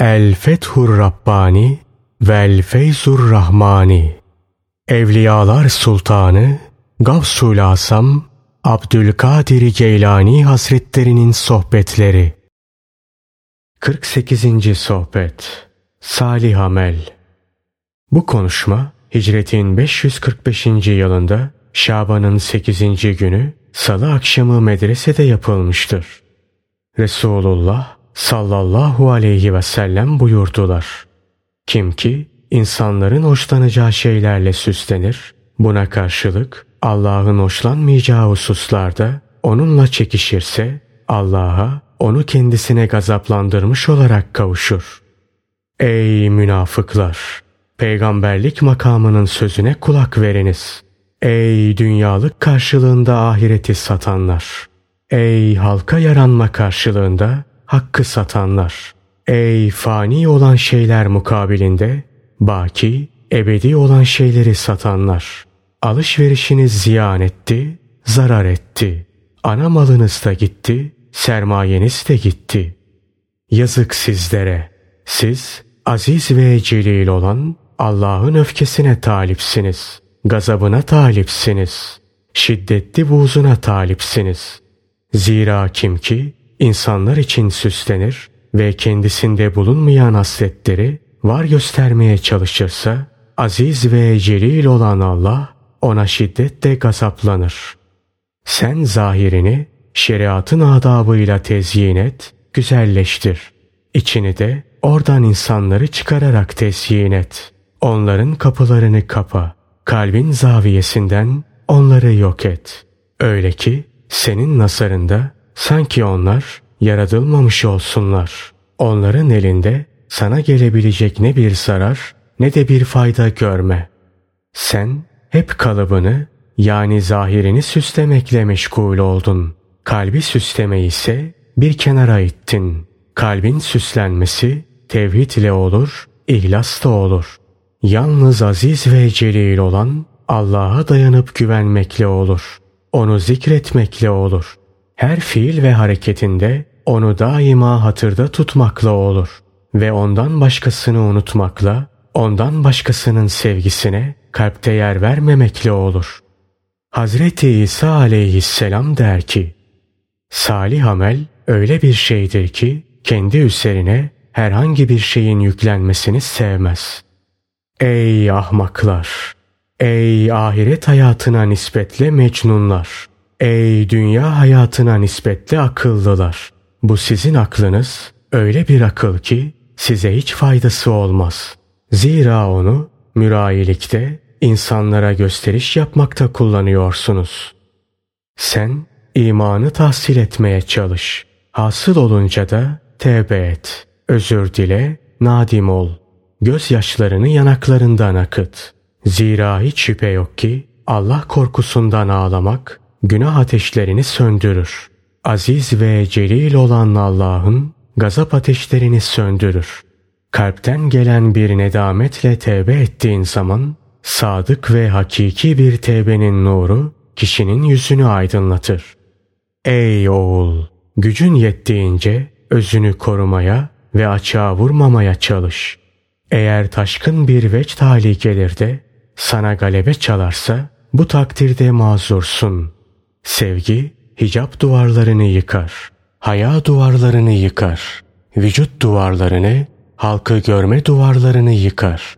El Fethur Rabbani Vel Feyzur Rahmani Evliyalar Sultanı Gavsul Asam Abdülkadir Geylani Hazretlerinin Sohbetleri 48. Sohbet Salih Amel Bu konuşma hicretin 545. yılında Şaban'ın 8. günü Salı akşamı medresede yapılmıştır. Resulullah sallallahu aleyhi ve sellem buyurdular. Kim ki insanların hoşlanacağı şeylerle süslenir, buna karşılık Allah'ın hoşlanmayacağı hususlarda onunla çekişirse Allah'a onu kendisine gazaplandırmış olarak kavuşur. Ey münafıklar! Peygamberlik makamının sözüne kulak veriniz. Ey dünyalık karşılığında ahireti satanlar! Ey halka yaranma karşılığında hakkı satanlar! Ey fani olan şeyler mukabilinde baki, ebedi olan şeyleri satanlar! Alışverişiniz ziyan etti, zarar etti. Ana malınız da gitti, sermayeniz de gitti. Yazık sizlere. Siz aziz ve celil olan Allah'ın öfkesine talipsiniz. Gazabına talipsiniz. Şiddetli buğzuna talipsiniz. Zira kim ki insanlar için süslenir ve kendisinde bulunmayan hasletleri var göstermeye çalışırsa aziz ve celil olan Allah ona şiddetle gazaplanır. Sen zahirini şeriatın adabıyla tezyin et, güzelleştir. İçini de oradan insanları çıkararak tezyin et. Onların kapılarını kapa. Kalbin zaviyesinden onları yok et. Öyle ki senin nasarında sanki onlar yaratılmamış olsunlar. Onların elinde sana gelebilecek ne bir zarar ne de bir fayda görme. Sen hep kalıbını yani zahirini süslemekle meşgul oldun. Kalbi süsleme ise bir kenara ittin. Kalbin süslenmesi tevhid ile olur, ihlas da olur. Yalnız aziz ve celil olan Allah'a dayanıp güvenmekle olur. Onu zikretmekle olur. Her fiil ve hareketinde onu daima hatırda tutmakla olur. Ve ondan başkasını unutmakla, ondan başkasının sevgisine kalpte yer vermemekle olur. Hazreti İsa aleyhisselam der ki, Salih amel öyle bir şeydir ki kendi üzerine herhangi bir şeyin yüklenmesini sevmez. Ey ahmaklar! Ey ahiret hayatına nispetle mecnunlar! Ey dünya hayatına nispetle akıllılar! Bu sizin aklınız öyle bir akıl ki size hiç faydası olmaz. Zira onu mürayilikte insanlara gösteriş yapmakta kullanıyorsunuz. Sen imanı tahsil etmeye çalış. Hasıl olunca da tevbe et. Özür dile, nadim ol. Gözyaşlarını yanaklarından akıt. Zira hiç şüphe yok ki Allah korkusundan ağlamak günah ateşlerini söndürür. Aziz ve celil olan Allah'ın gazap ateşlerini söndürür. Kalpten gelen bir nedametle tevbe ettiğin zaman sadık ve hakiki bir tevbenin nuru kişinin yüzünü aydınlatır. Ey oğul! Gücün yettiğince özünü korumaya ve açığa vurmamaya çalış. Eğer taşkın bir veç tali gelir de sana galebe çalarsa bu takdirde mazursun. Sevgi hicap duvarlarını yıkar. Haya duvarlarını yıkar. Vücut duvarlarını, halkı görme duvarlarını yıkar.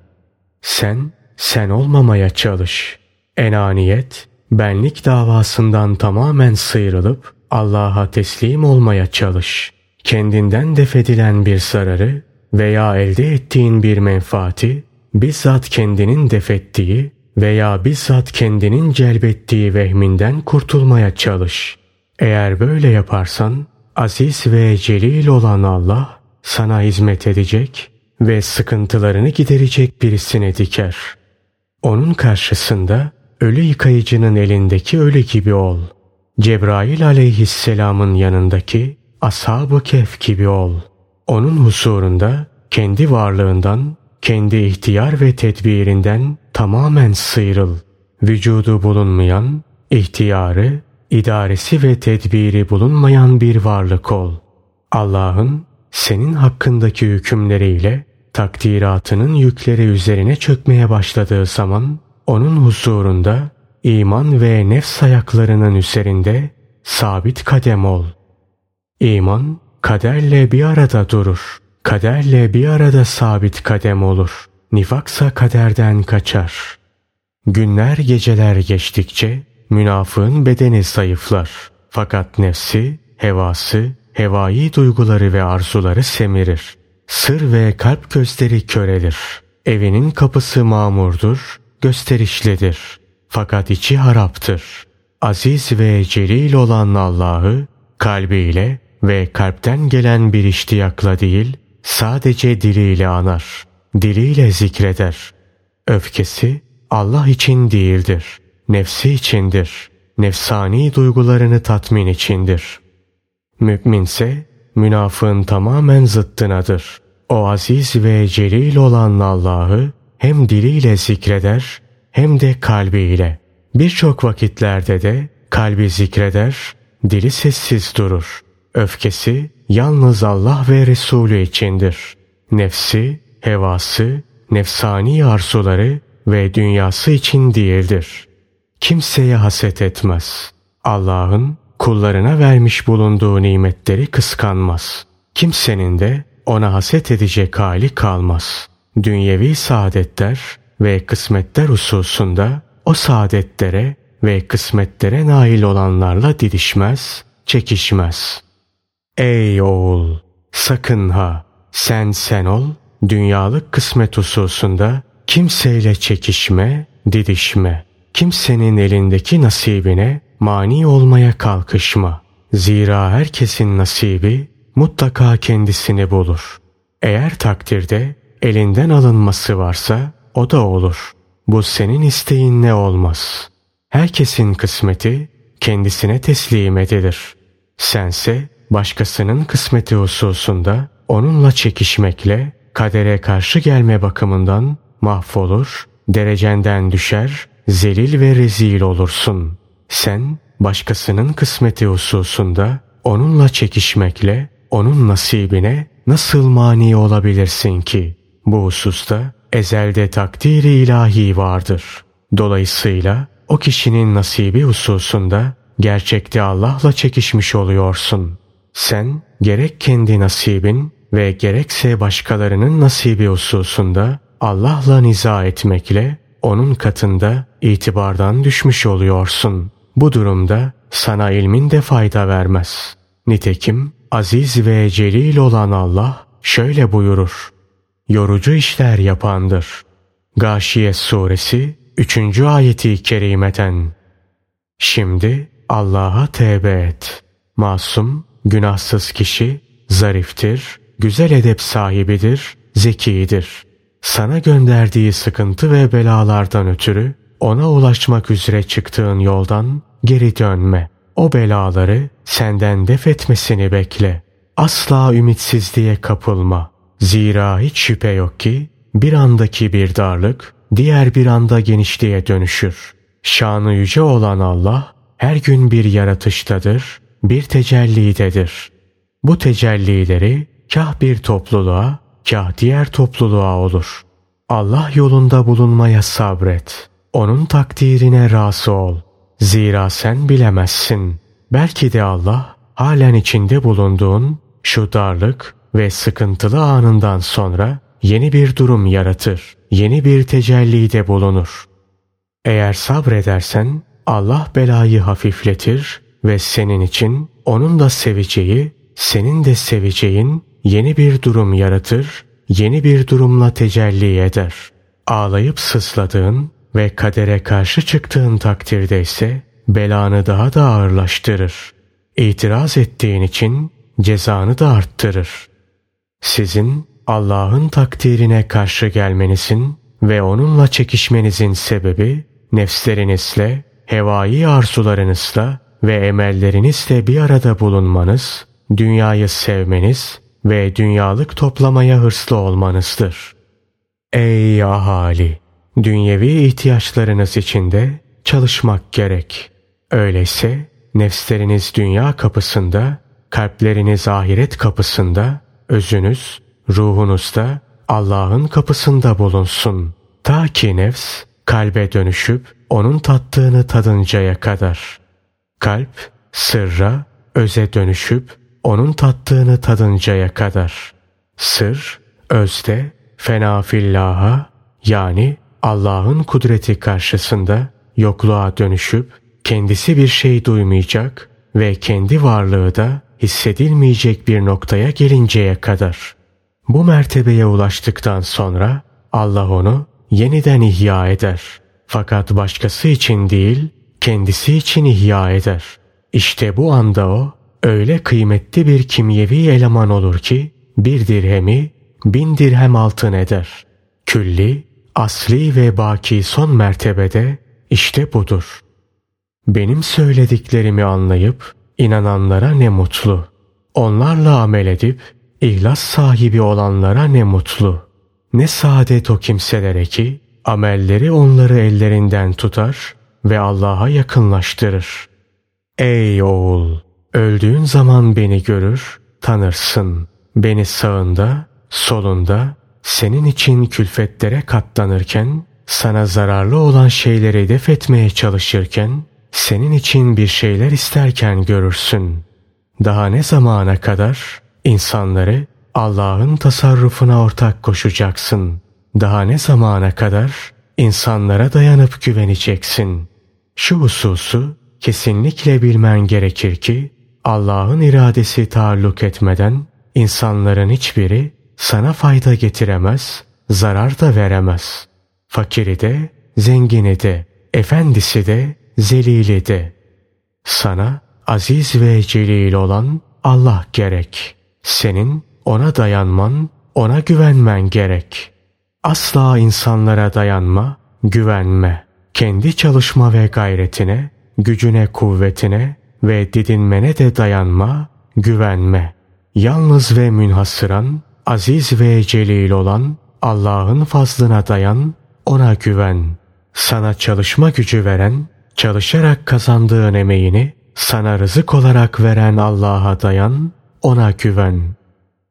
Sen, sen olmamaya çalış. Enaniyet, benlik davasından tamamen sıyrılıp Allah'a teslim olmaya çalış. Kendinden defedilen bir zararı veya elde ettiğin bir menfaati bizzat kendinin defettiği veya bizzat kendinin celbettiği vehminden kurtulmaya çalış. Eğer böyle yaparsan aziz ve celil olan Allah sana hizmet edecek ve sıkıntılarını giderecek birisine diker. Onun karşısında ölü yıkayıcının elindeki ölü gibi ol. Cebrail aleyhisselamın yanındaki ashab-ı kehf gibi ol. Onun huzurunda kendi varlığından, kendi ihtiyar ve tedbirinden tamamen sıyrıl. Vücudu bulunmayan, ihtiyarı, idaresi ve tedbiri bulunmayan bir varlık ol. Allah'ın senin hakkındaki hükümleriyle takdiratının yükleri üzerine çökmeye başladığı zaman onun huzurunda iman ve nefs ayaklarının üzerinde sabit kadem ol. İman kaderle bir arada durur. Kaderle bir arada sabit kadem olur. Nifaksa kaderden kaçar. Günler geceler geçtikçe münafığın bedeni zayıflar. Fakat nefsi, hevası, hevai duyguları ve arzuları semirir. Sır ve kalp gözleri körelir. Evinin kapısı mamurdur, gösterişlidir. Fakat içi haraptır. Aziz ve celil olan Allah'ı kalbiyle ve kalpten gelen bir iştiyakla değil, sadece diliyle anar, diliyle zikreder. Öfkesi Allah için değildir, nefsi içindir, nefsani duygularını tatmin içindir. Müminse münafığın tamamen zıttınadır. O aziz ve celil olan Allah'ı hem diliyle zikreder hem de kalbiyle. Birçok vakitlerde de kalbi zikreder, dili sessiz durur. Öfkesi yalnız Allah ve Resulü içindir. Nefsi, hevası, nefsani arzuları ve dünyası için değildir. Kimseye haset etmez. Allah'ın kullarına vermiş bulunduğu nimetleri kıskanmaz. Kimsenin de ona haset edecek hali kalmaz. Dünyevi saadetler ve kısmetler hususunda o saadetlere ve kısmetlere nail olanlarla didişmez, çekişmez. Ey oğul! Sakın ha! Sen sen ol, dünyalık kısmet hususunda kimseyle çekişme, didişme. Kimsenin elindeki nasibine mani olmaya kalkışma. Zira herkesin nasibi mutlaka kendisini bulur. Eğer takdirde elinden alınması varsa o da olur. Bu senin isteğin ne olmaz. Herkesin kısmeti kendisine teslim edilir. Sense başkasının kısmeti hususunda onunla çekişmekle kadere karşı gelme bakımından mahvolur, derecenden düşer, zelil ve rezil olursun. Sen başkasının kısmeti hususunda onunla çekişmekle onun nasibine nasıl mani olabilirsin ki? Bu hususta ezelde takdiri ilahi vardır. Dolayısıyla o kişinin nasibi hususunda gerçekte Allah'la çekişmiş oluyorsun. Sen gerek kendi nasibin ve gerekse başkalarının nasibi hususunda Allah'la niza etmekle onun katında itibardan düşmüş oluyorsun. Bu durumda sana ilmin de fayda vermez. Nitekim aziz ve celil olan Allah şöyle buyurur. Yorucu işler yapandır. Gâşiye suresi 3. ayeti kerimeten. Şimdi Allah'a tevbe et. Masum, günahsız kişi zariftir, güzel edep sahibidir, zekidir. Sana gönderdiği sıkıntı ve belalardan ötürü ona ulaşmak üzere çıktığın yoldan geri dönme. O belaları senden def etmesini bekle. Asla ümitsizliğe kapılma. Zira hiç şüphe yok ki bir andaki bir darlık diğer bir anda genişliğe dönüşür. Şanı yüce olan Allah her gün bir yaratıştadır, bir tecellidedir. Bu tecellileri kah bir topluluğa, kah diğer topluluğa olur. Allah yolunda bulunmaya sabret. Onun takdirine razı ol. Zira sen bilemezsin. Belki de Allah halen içinde bulunduğun şu darlık ve sıkıntılı anından sonra yeni bir durum yaratır. Yeni bir tecellide bulunur. Eğer sabredersen Allah belayı hafifletir ve senin için onun da seveceği, senin de seveceğin yeni bir durum yaratır, yeni bir durumla tecelli eder. Ağlayıp sısladığın ve kadere karşı çıktığın takdirde ise belanı daha da ağırlaştırır. İtiraz ettiğin için cezanı da arttırır. Sizin Allah'ın takdirine karşı gelmenizin ve onunla çekişmenizin sebebi nefslerinizle, hevai arzularınızla ve emellerinizle bir arada bulunmanız, dünyayı sevmeniz ve dünyalık toplamaya hırslı olmanızdır. Ey ahali! Dünyevi ihtiyaçlarınız için de çalışmak gerek. Öyleyse nefsleriniz dünya kapısında, kalpleriniz ahiret kapısında, özünüz, ruhunuzda Allah'ın kapısında bulunsun. Ta ki nefs kalbe dönüşüp onun tattığını tadıncaya kadar. Kalp sırra, öze dönüşüp onun tattığını tadıncaya kadar. Sır, özde, fenafillaha yani Allah'ın kudreti karşısında yokluğa dönüşüp kendisi bir şey duymayacak ve kendi varlığı da hissedilmeyecek bir noktaya gelinceye kadar. Bu mertebeye ulaştıktan sonra Allah onu yeniden ihya eder. Fakat başkası için değil, kendisi için ihya eder. İşte bu anda o öyle kıymetli bir kimyevi eleman olur ki bir dirhemi bin dirhem altın eder. Külli, asli ve baki son mertebede işte budur. Benim söylediklerimi anlayıp inananlara ne mutlu. Onlarla amel edip ihlas sahibi olanlara ne mutlu. Ne saadet o kimselere ki amelleri onları ellerinden tutar ve Allah'a yakınlaştırır. Ey oğul! Öldüğün zaman beni görür, tanırsın. Beni sağında, solunda, senin için külfetlere katlanırken, sana zararlı olan şeyleri def etmeye çalışırken, senin için bir şeyler isterken görürsün. Daha ne zamana kadar insanları Allah'ın tasarrufuna ortak koşacaksın. Daha ne zamana kadar insanlara dayanıp güveneceksin. Şu hususu kesinlikle bilmen gerekir ki Allah'ın iradesi taalluk etmeden insanların hiçbiri sana fayda getiremez, zarar da veremez. Fakiri de, zengini de, efendisi de, zelili de. Sana aziz ve celil olan Allah gerek. Senin ona dayanman, ona güvenmen gerek. Asla insanlara dayanma, güvenme. Kendi çalışma ve gayretine, gücüne, kuvvetine ve didinmene de dayanma, güvenme. Yalnız ve münhasıran, aziz ve celil olan Allah'ın fazlına dayan, ona güven. Sana çalışma gücü veren, çalışarak kazandığın emeğini sana rızık olarak veren Allah'a dayan, ona güven.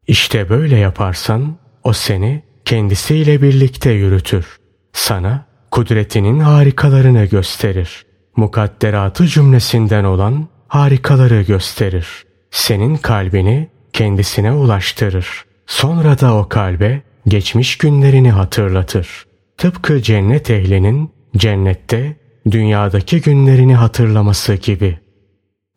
İşte böyle yaparsan o seni kendisiyle birlikte yürütür. Sana kudretinin harikalarını gösterir. Mukadderatı cümlesinden olan harikaları gösterir. Senin kalbini kendisine ulaştırır. Sonra da o kalbe geçmiş günlerini hatırlatır. Tıpkı cennet ehlinin cennette dünyadaki günlerini hatırlaması gibi.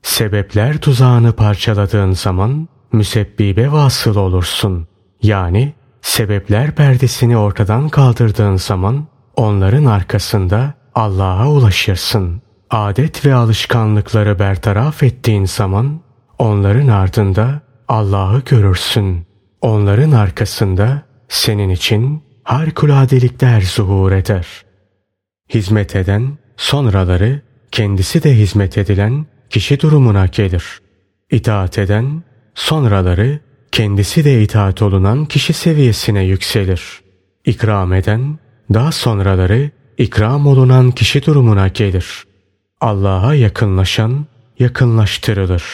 Sebepler tuzağını parçaladığın zaman müsebbibe vasıl olursun. Yani sebepler perdesini ortadan kaldırdığın zaman onların arkasında Allah'a ulaşırsın. Adet ve alışkanlıkları bertaraf ettiğin zaman onların ardında Allah'ı görürsün. Onların arkasında senin için harikuladelikler zuhur eder. Hizmet eden sonraları kendisi de hizmet edilen kişi durumuna gelir. İtaat eden sonraları kendisi de itaat olunan kişi seviyesine yükselir. İkram eden daha sonraları ikram olunan kişi durumuna gelir. Allah'a yakınlaşan yakınlaştırılır.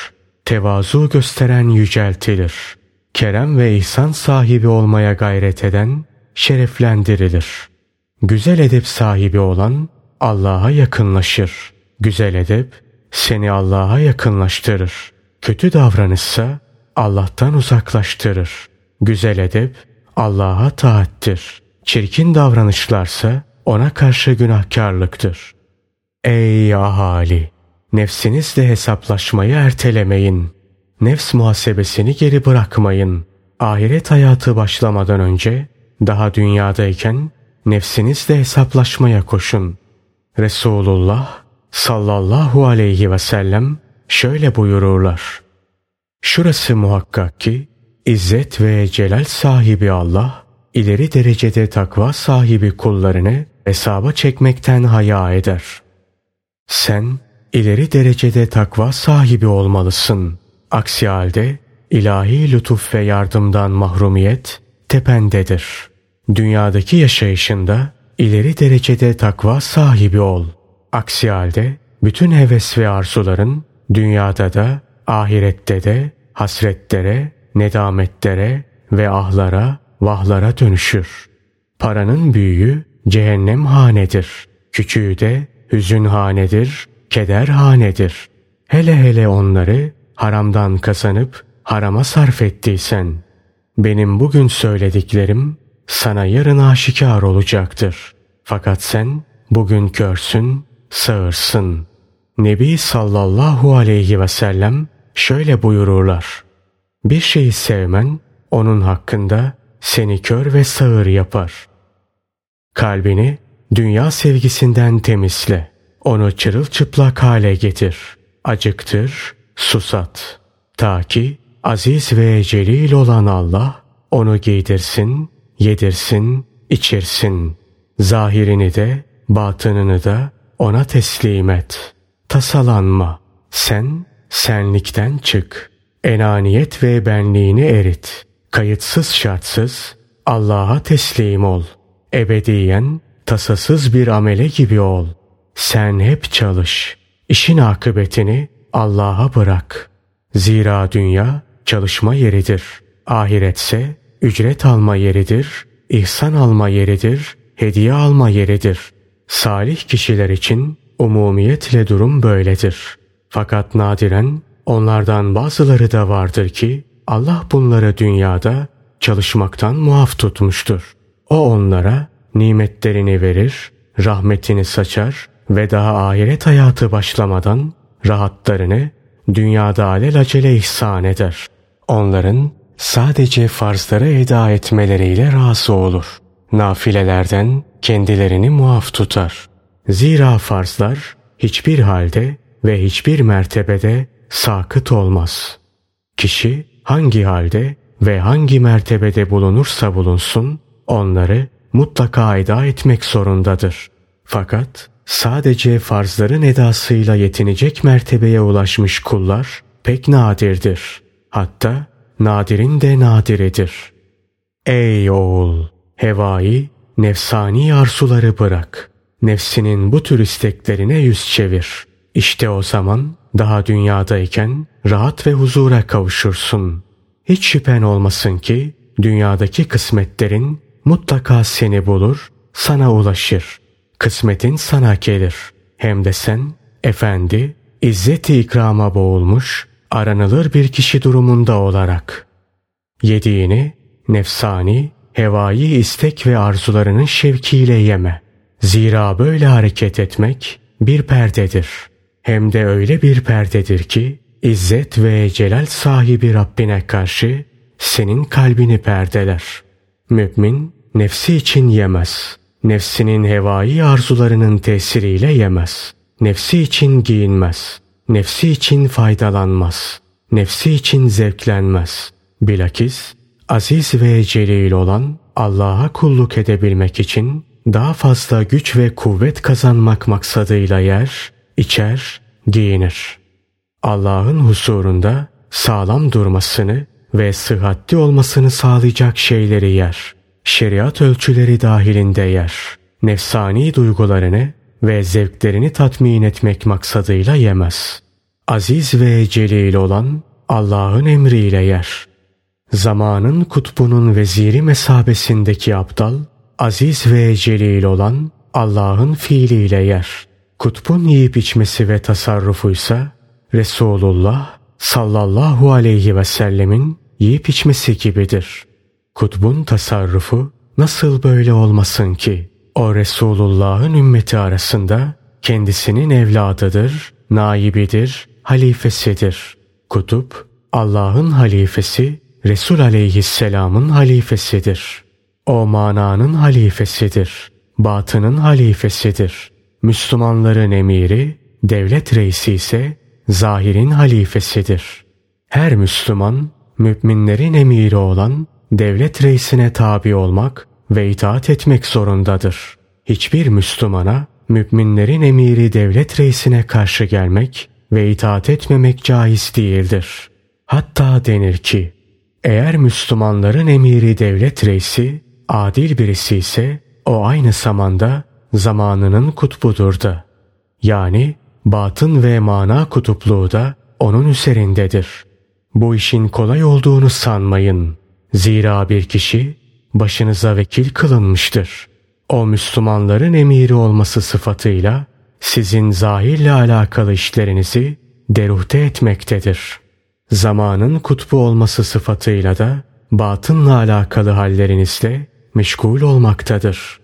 Tevazu gösteren yüceltilir. Kerem ve ihsan sahibi olmaya gayret eden şereflendirilir. Güzel edep sahibi olan Allah'a yakınlaşır. Güzel edep seni Allah'a yakınlaştırır. Kötü davranışsa Allah'tan uzaklaştırır. Güzel edep Allah'a taattir. Çirkin davranışlarsa ona karşı günahkarlıktır. Ey ahali! Nefsinizle hesaplaşmayı ertelemeyin. Nefs muhasebesini geri bırakmayın. Ahiret hayatı başlamadan önce daha dünyadayken nefsinizle hesaplaşmaya koşun. Resulullah sallallahu aleyhi ve sellem şöyle buyururlar. Şurası muhakkak ki İzzet ve celal sahibi Allah ileri derecede takva sahibi kullarını hesaba çekmekten haya eder. Sen ileri derecede takva sahibi olmalısın. Aksi halde ilahi lütuf ve yardımdan mahrumiyet tependedir. Dünyadaki yaşayışında ileri derecede takva sahibi ol. Aksi halde bütün heves ve arzuların dünyada da ahirette de hasretlere, nedametlere, ve ahlara, vahlara dönüşür. Paranın büyüğü cehennem hanedir. Küçüğü de hüzün hanedir, keder hanedir. Hele hele onları haramdan kazanıp harama sarf ettiysen, benim bugün söylediklerim sana yarın aşikar olacaktır. Fakat sen bugün körsün, sağırsın. Nebi sallallahu aleyhi ve sellem şöyle buyururlar. Bir şeyi sevmen onun hakkında seni kör ve sağır yapar. Kalbini dünya sevgisinden temizle. Onu çırılçıplak hale getir. Acıktır, susat. Ta ki aziz ve celil olan Allah onu giydirsin, yedirsin, içirsin. Zahirini de, batınını da ona teslim et. Tasalanma. Sen, senlikten çık. Enaniyet ve benliğini erit. Kayıtsız şartsız Allah'a teslim ol. Ebediyen tasasız bir amele gibi ol. Sen hep çalış. İşin akıbetini Allah'a bırak. Zira dünya çalışma yeridir. Ahiretse ücret alma yeridir, ihsan alma yeridir, hediye alma yeridir. Salih kişiler için umumiyetle durum böyledir. Fakat nadiren onlardan bazıları da vardır ki Allah bunları dünyada çalışmaktan muaf tutmuştur. O onlara nimetlerini verir, rahmetini saçar ve daha ahiret hayatı başlamadan rahatlarını dünyada alelacele ihsan eder. Onların sadece farzları eda etmeleriyle razı olur. Nafilelerden kendilerini muaf tutar. Zira farzlar hiçbir halde ve hiçbir mertebede sakıt olmaz. Kişi hangi halde ve hangi mertebede bulunursa bulunsun onları mutlaka eda etmek zorundadır. Fakat sadece farzların edasıyla yetinecek mertebeye ulaşmış kullar pek nadirdir. Hatta nadirin de nadiridir. Ey oğul! Hevai, nefsani arzuları bırak. Nefsinin bu tür isteklerine yüz çevir. İşte o zaman daha dünyadayken rahat ve huzura kavuşursun. Hiç şüphen olmasın ki dünyadaki kısmetlerin mutlaka seni bulur, sana ulaşır. Kısmetin sana gelir. Hem de sen efendi, izzeti ikrama boğulmuş, aranılır bir kişi durumunda olarak. Yediğini nefsani, hevai istek ve arzularının şevkiyle yeme. Zira böyle hareket etmek bir perdedir. Hem de öyle bir perdedir ki İzzet ve celal sahibi Rabbine karşı senin kalbini perdeler. Mümin nefsi için yemez. Nefsinin hevai arzularının tesiriyle yemez. Nefsi için giyinmez. Nefsi için faydalanmaz. Nefsi için zevklenmez. Bilakis aziz ve celil olan Allah'a kulluk edebilmek için daha fazla güç ve kuvvet kazanmak maksadıyla yer, içer, giyinir. Allah'ın husurunda sağlam durmasını ve sıhhatli olmasını sağlayacak şeyleri yer. Şeriat ölçüleri dahilinde yer. Nefsani duygularını ve zevklerini tatmin etmek maksadıyla yemez. Aziz ve celil olan Allah'ın emriyle yer. Zamanın kutbunun veziri mesabesindeki aptal, aziz ve celil olan Allah'ın fiiliyle yer. Kutbun yiyip içmesi ve tasarrufuysa Resulullah sallallahu aleyhi ve sellemin yiyip içmesi gibidir. Kutbun tasarrufu nasıl böyle olmasın ki? O Resulullah'ın ümmeti arasında kendisinin evladıdır, naibidir, halifesidir. Kutup Allah'ın halifesi, Resul aleyhisselamın halifesidir. O mananın halifesidir. Batının halifesidir. Müslümanların emiri, devlet reisi ise zahirin halifesidir. Her Müslüman, müminlerin emiri olan devlet reisine tabi olmak ve itaat etmek zorundadır. Hiçbir Müslümana müminlerin emiri devlet reisine karşı gelmek ve itaat etmemek caiz değildir. Hatta denir ki, eğer Müslümanların emiri devlet reisi adil birisi ise o aynı zamanda zamanının kutbudur da. Yani batın ve mana kutupluğu da onun üzerindedir. Bu işin kolay olduğunu sanmayın. Zira bir kişi başınıza vekil kılınmıştır. O Müslümanların emiri olması sıfatıyla sizin zahirle alakalı işlerinizi deruhte etmektedir. Zamanın kutbu olması sıfatıyla da batınla alakalı hallerinizle meşgul olmaktadır.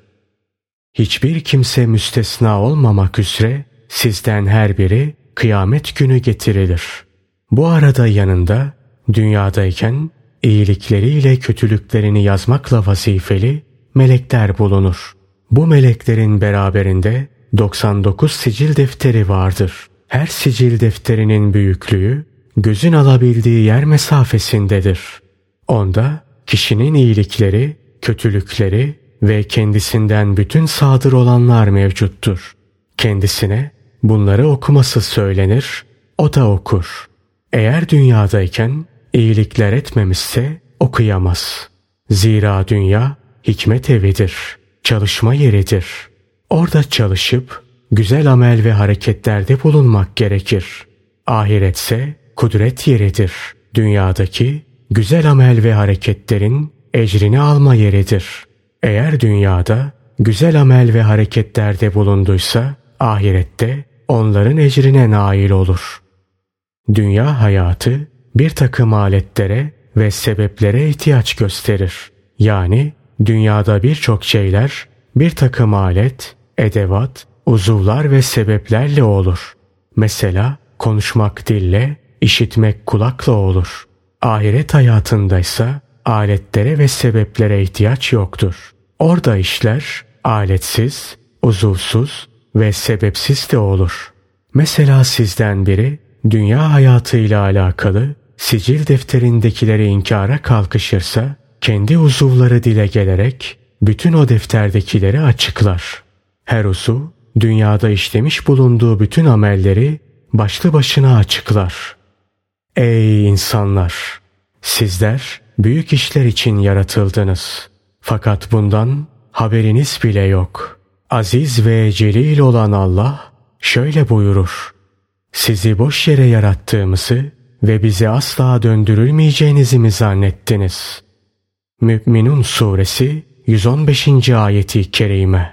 Hiçbir kimse müstesna olmamak üzere sizden her biri kıyamet günü getirilir. Bu arada yanında dünyadayken iyilikleriyle kötülüklerini yazmakla vazifeli melekler bulunur. Bu meleklerin beraberinde 99 sicil defteri vardır. Her sicil defterinin büyüklüğü gözün alabildiği yer mesafesindedir. Onda kişinin iyilikleri, kötülükleri ve kendisinden bütün sadır olanlar mevcuttur. Kendisine bunları okuması söylenir, o da okur. Eğer dünyadayken iyilikler etmemişse okuyamaz. Zira dünya hikmet evidir, çalışma yeridir. Orada çalışıp güzel amel ve hareketlerde bulunmak gerekir. Ahiretse kudret yeridir. Dünyadaki güzel amel ve hareketlerin ecrini alma yeridir. Eğer dünyada güzel amel ve hareketlerde bulunduysa ahirette onların ecrine nail olur. Dünya hayatı bir takım aletlere ve sebeplere ihtiyaç gösterir. Yani dünyada birçok şeyler bir takım alet, edevat, uzuvlar ve sebeplerle olur. Mesela konuşmak dille, işitmek kulakla olur. Ahiret hayatındaysa aletlere ve sebeplere ihtiyaç yoktur. Orada işler aletsiz, uzuvsuz ve sebepsiz de olur. Mesela sizden biri dünya hayatıyla alakalı sicil defterindekileri inkara kalkışırsa kendi uzuvları dile gelerek bütün o defterdekileri açıklar. Her uzuv dünyada işlemiş bulunduğu bütün amelleri başlı başına açıklar. Ey insanlar! Sizler büyük işler için yaratıldınız. Fakat bundan haberiniz bile yok. Aziz ve celil olan Allah şöyle buyurur. Sizi boş yere yarattığımızı ve bizi asla döndürülmeyeceğinizi mi zannettiniz? Mü'minun suresi 115. ayeti kerime